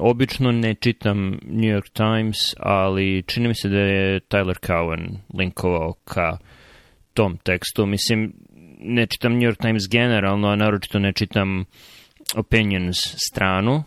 obično ne čitam New York Times, ali čini mi se da je Tyler Cowen linkovao ka tom tekstu. Mislim, ne čitam New York Times generalno, a naročito ne čitam opinions stranu,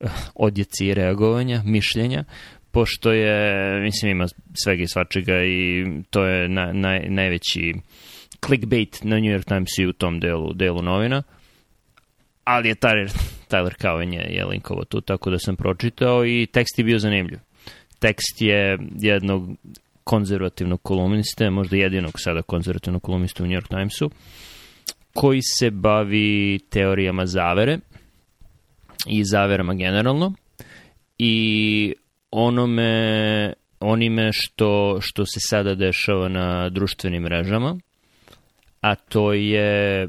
eh, odjeci reagovanja, mišljenja, pošto je, mislim, ima svega i svačega i to je na, naj, najveći clickbait na New York Times i u tom delu, delu novina. Ali je Tyler, Tyler Cowen je, je linkovo tu, tako da sam pročitao i tekst je bio zanimljiv. Tekst je jednog konzervativnog kolumniste, možda jedinog sada konzervativnog kolumniste u New York Timesu, koji se bavi teorijama zavere i zaverama generalno i onome onime što, što se sada dešava na društvenim mrežama, a to je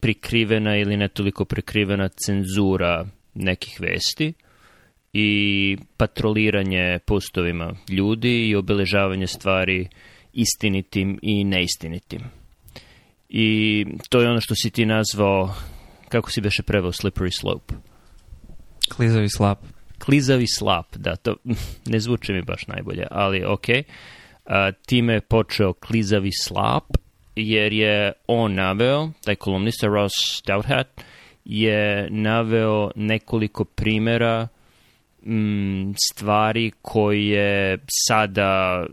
prikrivena ili ne toliko prikrivena cenzura nekih vesti i patroliranje postovima ljudi i obeležavanje stvari istinitim i neistinitim. I to je ono što si ti nazvao, kako si beše preveo, slippery slope. Klizavi slap. Klizavi slap, da, to ne zvuči mi baš najbolje, ali okej. A, time je počeo klizavi slap jer je on naveo, taj kolumnista Ross Stouthat, je naveo nekoliko primera m, mm, stvari koje sada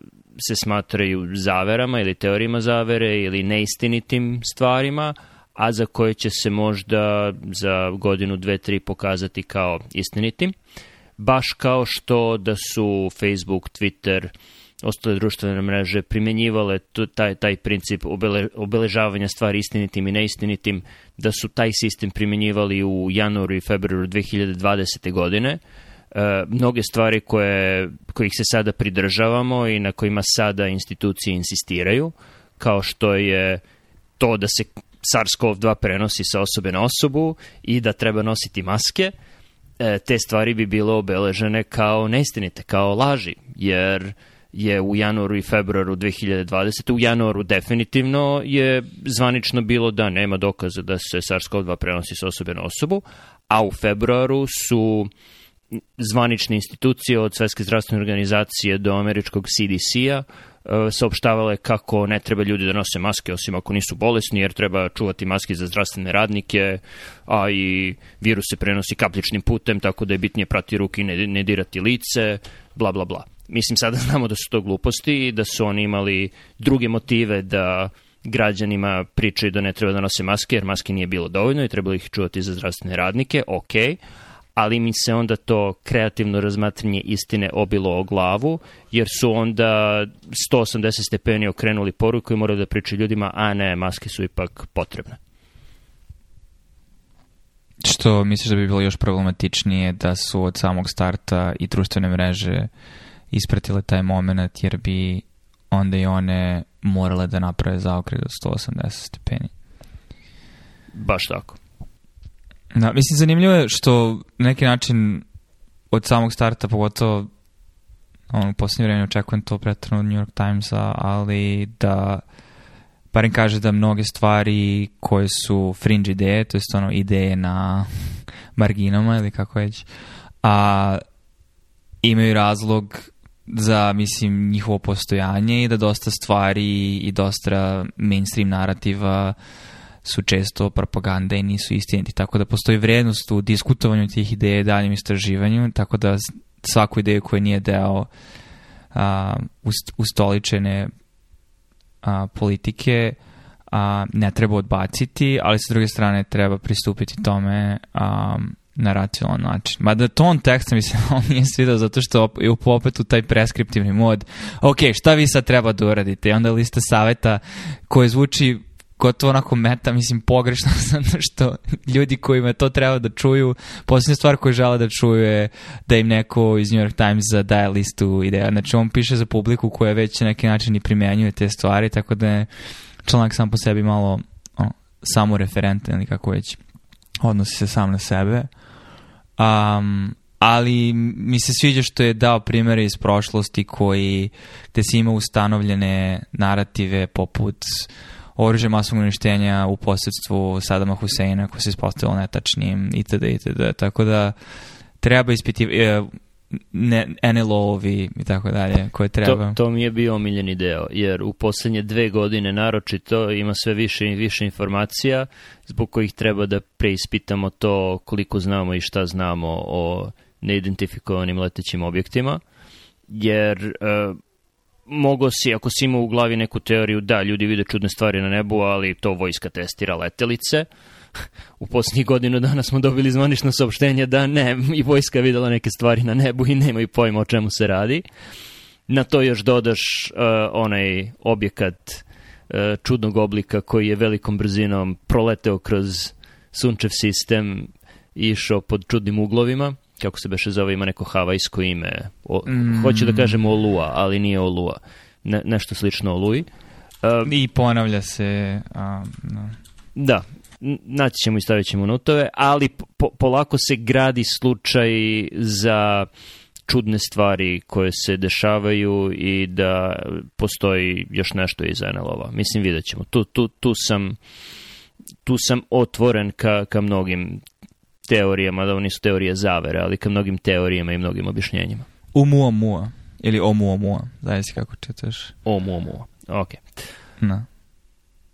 se smatraju zaverama ili teorijama zavere ili neistinitim stvarima, a za koje će se možda za godinu, dve, tri pokazati kao istinitim. Baš kao što da su Facebook, Twitter, ostale društvene mreže primenjivale taj, taj princip obele, obeležavanja stvari istinitim i neistinitim, da su taj sistem primenjivali u januaru i februaru 2020. godine. E, mnoge stvari koje, kojih se sada pridržavamo i na kojima sada institucije insistiraju, kao što je to da se SARS-CoV-2 prenosi sa osobe na osobu i da treba nositi maske, e, te stvari bi bile obeležene kao neistinite, kao laži, jer je u januaru i februaru 2020. U januaru definitivno je zvanično bilo da nema dokaza da se SARS-CoV-2 prenosi sa osobe na osobu, a u februaru su zvanične institucije od Svetske zdravstvene organizacije do američkog CDC-a e, saopštavale kako ne treba ljudi da nose maske osim ako nisu bolesni jer treba čuvati maske za zdravstvene radnike, a i virus se prenosi kapličnim putem tako da je bitnije prati ruke i ne, ne dirati lice, bla bla bla. Mislim, sada znamo da su to gluposti i da su oni imali druge motive da građanima pričaju da ne treba da nose maske, jer maske nije bilo dovoljno i trebalo ih čuvati za zdravstvene radnike, ok, ali mi se onda to kreativno razmatranje istine obilo o glavu, jer su onda 180 stepeni okrenuli poruku i moraju da pričaju ljudima, a ne, maske su ipak potrebne. Što misliš da bi bilo još problematičnije da su od samog starta i društvene mreže uh, ispratile taj moment jer bi onda i one morale da naprave zaokret od 180 stepeni. Baš tako. Da, mislim, zanimljivo je što neki način od samog starta, pogotovo ono, u posljednje vreme očekujem to pretredno od New York Timesa, ali da barem kaže da mnoge stvari koje su fringe ideje, to je ono ideje na marginama ili kako već, a imaju razlog za, mislim, njihovo postojanje i da dosta stvari i dosta mainstream narativa su često propaganda i nisu istiniti. Tako da postoji vrednost u diskutovanju tih ideje i daljem istraživanju, tako da svaku ideju koja nije deo a, ust, ustoličene a, politike a, ne treba odbaciti, ali sa druge strane treba pristupiti tome a, na racionalan način. Mada ton teksta, mislim, on nije svidao zato što je opet u taj preskriptivni mod. Ok, šta vi sad treba da uradite? I onda lista saveta koje zvuči gotovo onako meta, mislim, pogrešno, zato što ljudi kojima to treba da čuju, posljednja stvar koju žele da čuju je da im neko iz New York Timesa daje listu ideja. Znači, on piše za publiku koja već na neki način i primenjuje te stvari, tako da je članak sam po sebi malo o, samoreferentan ili kako već odnosi se sam na sebe. Um, ali mi se sviđa što je dao primere iz prošlosti koji, gde se ima ustanovljene narative poput oružja masovnog uništenja u posredstvu Sadama Huseina koji se ispostavilo netačnim itd. itd. Tako da treba ispitivati e, ne, NLO-ovi i tako dalje koje treba. To, to mi je bio omiljeni deo, jer u poslednje dve godine naročito ima sve više i više informacija zbog kojih treba da preispitamo to koliko znamo i šta znamo o neidentifikovanim letećim objektima, jer uh, mogo si, ako si imao u glavi neku teoriju, da, ljudi vide čudne stvari na nebu, ali to vojska testira letelice. U posljednjih godinu dana smo dobili zvanično saopštenje da ne, i vojska videla neke stvari na nebu i nema i pojma o čemu se radi. Na to još dodaš uh, onaj objekat uh, čudnog oblika koji je velikom brzinom proleteo kroz sunčev sistem i išao pod čudnim uglovima – kako se beše zove, ima neko havajsko ime. O, mm. Hoću da kažem Olua, ali nije Olua. Ne, nešto slično Oluji. Uh, I ponavlja se... Um, no. Da, naći ćemo i stavit ćemo notove, ali po, polako se gradi slučaj za čudne stvari koje se dešavaju i da postoji još nešto iz NL-ova. Mislim, vidjet ćemo. Tu, tu, tu sam tu sam otvoren ka, ka mnogim teorijama, da ovo nisu teorije zavere, ali ka mnogim teorijama i mnogim objašnjenjima. Umuamua ili Oumuamua, zavisi kako čitaš. Oumuamua, ok. Na.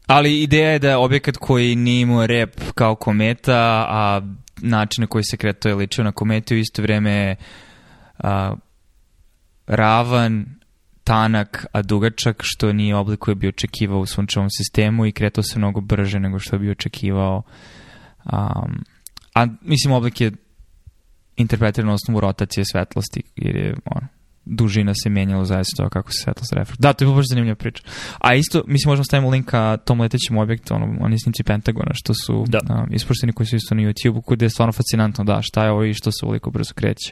Ali ideja je da objekat koji nije imao rep kao kometa, a način na koji se kretao je ličio na kometu, u isto vrijeme a, ravan, tanak, a dugačak, što nije oblik koji bi očekivao u sunčevom sistemu i kretao se mnogo brže nego što bi očekivao um, A mislim oblak je interpretiran na osnovu rotacije svetlosti jer je ono, dužina se menjala u toga kako se svetlost reflektuje. Da, to je baš zanimljiva priča. A isto, mislim, možemo da staviti link ka tom letećem objektu, ono, oni snimci Pentagona, što su da. um, ispušteni koji su isto na YouTube-u, gde je stvarno fascinantno, da, šta je ovo i što se uvoliko brzo kreće.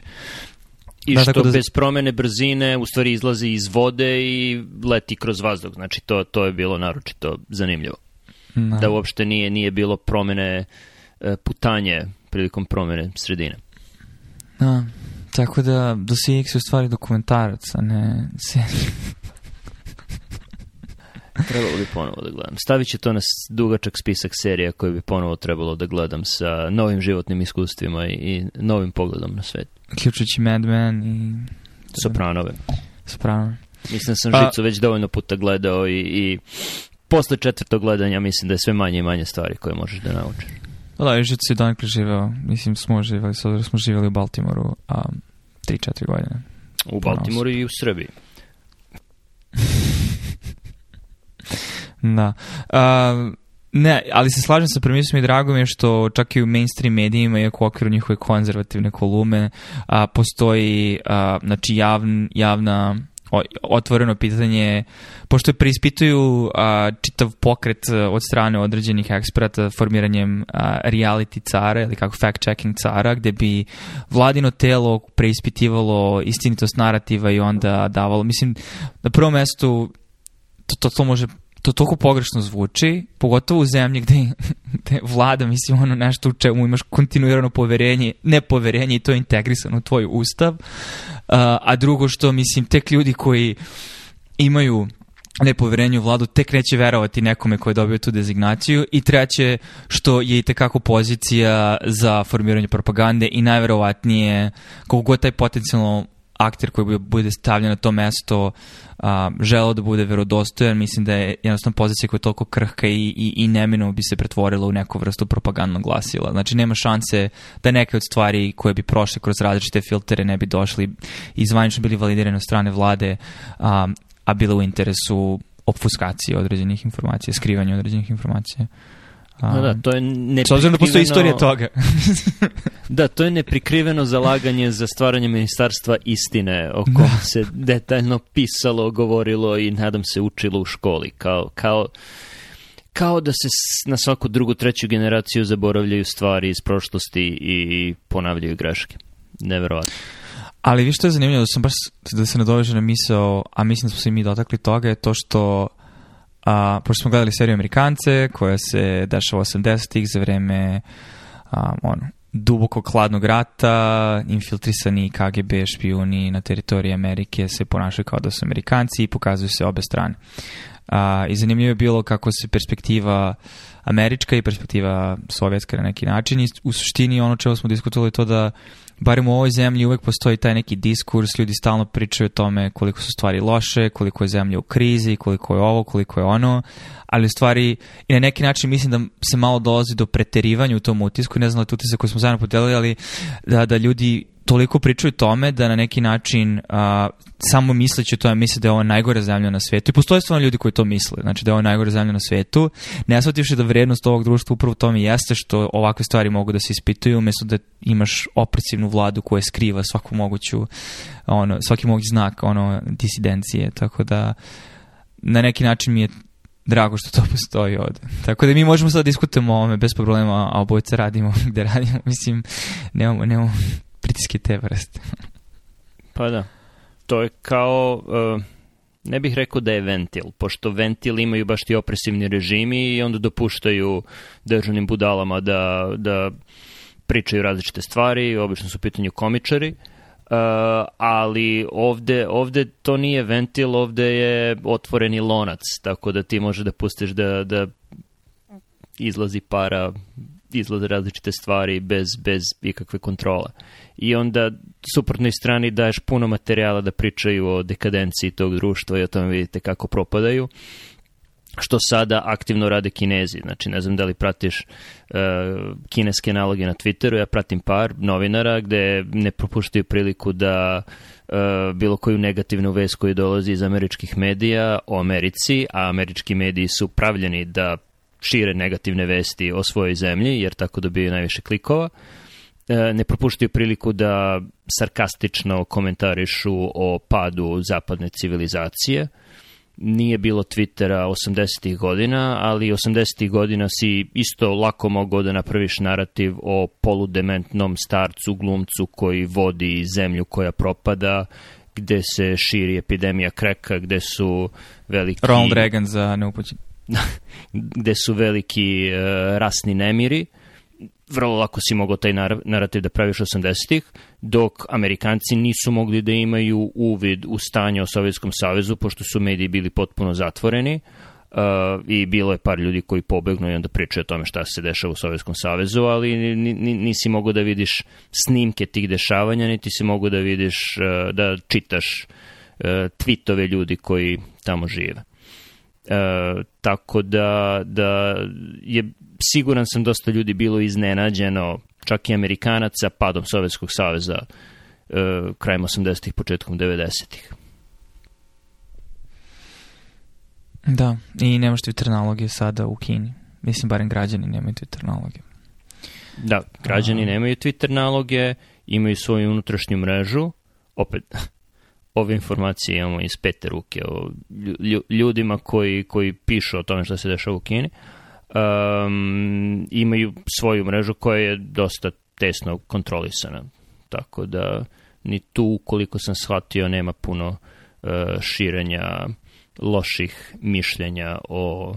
I da, što da... bez promene brzine u stvari izlazi iz vode i leti kroz vazduh. Znači, to, to je bilo naročito zanimljivo. Da. da uopšte nije nije bilo promene uh, E, putanje prilikom promene sredine. Da, tako da DosX da je u stvari dokumentarac, a ne serija. trebalo bi ponovo da gledam. Stavit će to na dugačak spisak serija koje bi ponovo trebalo da gledam sa novim životnim iskustvima i, i novim pogledom na svet. Ključujući Mad Men i... Sopranove. Sopranove. Mislim da sam pa... Žicu već dovoljno puta gledao i, i posle četvrtog gledanja mislim da je sve manje i manje stvari koje možeš da naučiš. Pa da, još je si Dunkley živeo, mislim smo živeli, s da smo živeli u Baltimoru, a 3-4 godine. U Baltimoru i u Srbiji. da. Uh, ne, ali se slažem sa premisom i drago mi je što čak i u mainstream medijima, iako u okviru njihove konzervativne kolume, a, postoji a, znači javn, javna otvoreno pitanje, pošto preispituju a, čitav pokret e, od strane određenih eksperata formiranjem a, reality cara ili kako fact-checking cara, gde bi vladino telo preispitivalo istinitost narativa i onda davalo, mislim, na prvom mestu to, to, to može to toliko pogrešno zvuči, pogotovo u zemlji gde, gde vlada, mislim, ono nešto u čemu imaš kontinuirano poverenje, nepoverenje i to je integrisano u tvoj ustav, a drugo što, mislim, tek ljudi koji imaju nepoverenje u vladu, tek neće verovati nekome ko je dobio tu dezignaciju i treće što je i tekako pozicija za formiranje propagande i najverovatnije koliko god taj potencijalno akter koji bude stavljen na to mesto a, želeo da bude verodostojan, mislim da je jednostavno pozicija koja je toliko krhka i, i, i nemino bi se pretvorila u neku vrstu propagandnog glasila. Znači nema šanse da neke od stvari koje bi prošle kroz različite filtere ne bi došli i zvanično bili validirane od strane vlade, a, a bile u interesu opfuskacije određenih informacija, skrivanja određenih informacija. Da, da, to je neprikriveno... S obzirom da postoji istorija toga. da, to je neprikriveno zalaganje za stvaranje ministarstva istine, o kom da. se detaljno pisalo, govorilo i nadam se učilo u školi, kao, kao, kao da se na svaku drugu, treću generaciju zaboravljaju stvari iz prošlosti i ponavljaju greške. Neverovatno. Ali vi što je zanimljivo, da, sam baš, da se nadoveže na misao, a mislim da smo se mi dotakli toga, je to što a, pošto smo gledali seriju Amerikance koja se dešava 80-ih za vreme a, ono, duboko hladnog rata, infiltrisani KGB špijuni na teritoriji Amerike se ponašaju kao da su Amerikanci i pokazuju se obe strane a, i zanimljivo je bilo kako se perspektiva američka i perspektiva sovjetska na neki način i u suštini ono čemu smo diskutovali to da barem u ovoj zemlji uvek postoji taj neki diskurs, ljudi stalno pričaju o tome koliko su stvari loše, koliko je zemlja u krizi, koliko je ovo, koliko je ono, ali u stvari i na neki način mislim da se malo dolazi do preterivanja u tom utisku, ne znam da je utisak koji smo zajedno podelili, ali da, da ljudi toliko pričaju tome da na neki način a, samo misleći to, tome misle da je ovo najgore zemlja na svetu. I postoje stvarno ljudi koji to misle, znači da je ovo najgore zemlja na svetu. Ne shvatiš da vrednost ovog društva upravo tome jeste što ovakve stvari mogu da se ispituju umjesto da imaš opresivnu vladu koja skriva svaku moguću, ono, svaki mogući znak ono, disidencije. Tako da na neki način mi je drago što to postoji ovde. Tako da mi možemo sad da diskutujemo o ovome bez problema, a obojica radimo gde radimo. Mislim, nemamo, nemamo pritiske te vrste. pa da. To je kao... Uh, ne bih rekao da je ventil, pošto ventil imaju baš ti opresivni režimi i onda dopuštaju državnim budalama da, da pričaju različite stvari, obično su u pitanju komičari, Uh, ali ovde, ovde to nije ventil, ovde je otvoreni lonac, tako da ti može da pustiš da, da izlazi para izlaze različite stvari bez, bez ikakve kontrole. I onda suprotnoj strani daješ puno materijala da pričaju o dekadenciji tog društva i o tome vidite kako propadaju što sada aktivno rade kinezi. Znači, ne znam da li pratiš uh, kineske naloge na Twitteru, ja pratim par novinara gde ne propuštaju priliku da uh, bilo koju negativnu vez koju dolazi iz američkih medija o Americi, a američki mediji su pravljeni da šire negativne vesti o svojoj zemlji, jer tako dobijaju najviše klikova. E, ne propuštaju priliku da sarkastično komentarišu o padu zapadne civilizacije. Nije bilo Twittera 80-ih godina, ali 80-ih godina si isto lako mogao da napraviš narativ o poludementnom starcu, glumcu koji vodi zemlju koja propada, gde se širi epidemija kreka, gde su veliki... Ronald Reagan za neupućenje. gde su veliki e, rasni nemiri, vrlo lako si mogao taj nar narativ da praviš 80-ih, dok Amerikanci nisu mogli da imaju uvid u stanje o Sovjetskom savezu, pošto su mediji bili potpuno zatvoreni uh, i bilo je par ljudi koji pobegnu i onda pričaju o tome šta se dešava u Sovjetskom savezu, ali nisi mogao da vidiš snimke tih dešavanja, niti si mogao da vidiš, uh, da čitaš uh, e, tweetove ljudi koji tamo žive. E, tako da, da je siguran sam dosta ljudi bilo iznenađeno, čak i Amerikanaca, padom Sovjetskog saveza e, krajem 80-ih, početkom 90-ih. Da, i nemaš Twitter naloge sada u Kini. Mislim, barem građani nemaju Twitter naloge. Da, građani nemaju Twitter naloge, imaju svoju unutrašnju mrežu, opet ove informacije imamo iz pete ruke o ljudima koji, koji pišu o tome što se dešava u Kini. Um, imaju svoju mrežu koja je dosta tesno kontrolisana. Tako da ni tu, koliko sam shvatio, nema puno uh, širenja loših mišljenja o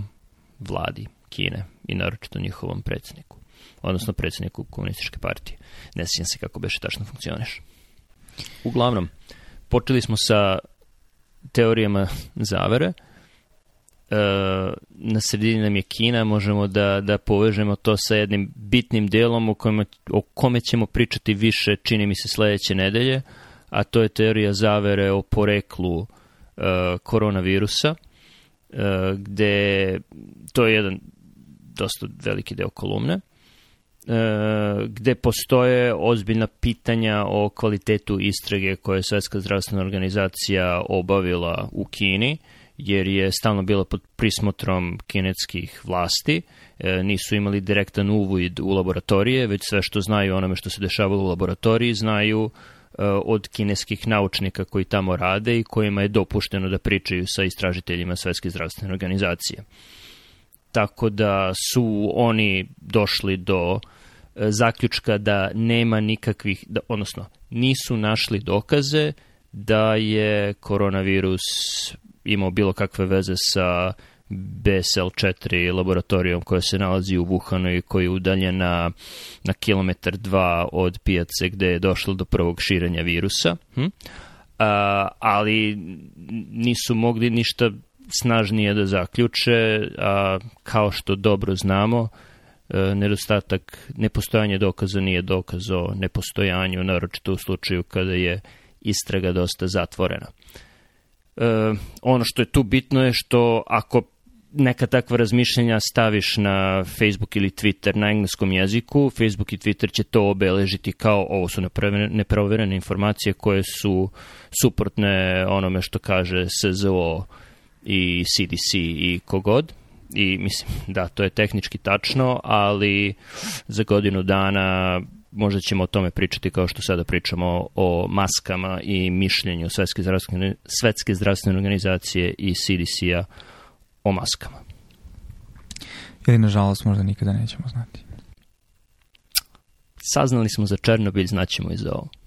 vladi Kine i naročito njihovom predsjedniku, odnosno predsjedniku komunističke partije. Ne sjećam se kako beše tačno funkcioniš. Uglavnom, počeli smo sa teorijama zavere. E, na sredini nam je Kina, možemo da, da povežemo to sa jednim bitnim delom o, kome, o kome ćemo pričati više, čini mi se, sledeće nedelje, a to je teorija zavere o poreklu e, koronavirusa, e, gde to je jedan dosta veliki deo kolumne. E, E, gde postoje ozbiljna pitanja o kvalitetu istrage koje je Svetska zdravstvena organizacija obavila u Kini, jer je stalno bila pod prismotrom kinetskih vlasti, e, nisu imali direktan uvid u laboratorije, već sve što znaju onome što se dešavalo u laboratoriji znaju e, od kineskih naučnika koji tamo rade i kojima je dopušteno da pričaju sa istražiteljima Svetske zdravstvene organizacije. Tako da su oni došli do uh, E, zaključka da nema nikakvih, da, odnosno nisu našli dokaze da je koronavirus imao bilo kakve veze sa BSL-4 laboratorijom koja se nalazi u Wuhanu i koja je udaljena na kilometar dva od pijace gde je došlo do prvog širenja virusa, hm? A, ali nisu mogli ništa snažnije da zaključe, a, kao što dobro znamo, E, nedostatak, nepostojanje dokaza nije dokaz o nepostojanju, naročito u slučaju kada je istraga dosta zatvorena. E, ono što je tu bitno je što ako neka takva razmišljenja staviš na Facebook ili Twitter na engleskom jeziku, Facebook i Twitter će to obeležiti kao ovo su neproverene informacije koje su suprotne onome što kaže SZO i CDC i kogod. I mislim, da, to je tehnički tačno, ali za godinu dana možda ćemo o tome pričati kao što sada pričamo o maskama i mišljenju Svetske zdravstvene, Svetske zdravstvene organizacije i CDC-a o maskama. Ili, nažalost, možda nikada nećemo znati. Saznali smo za Černobilj, znaćemo i za ovo.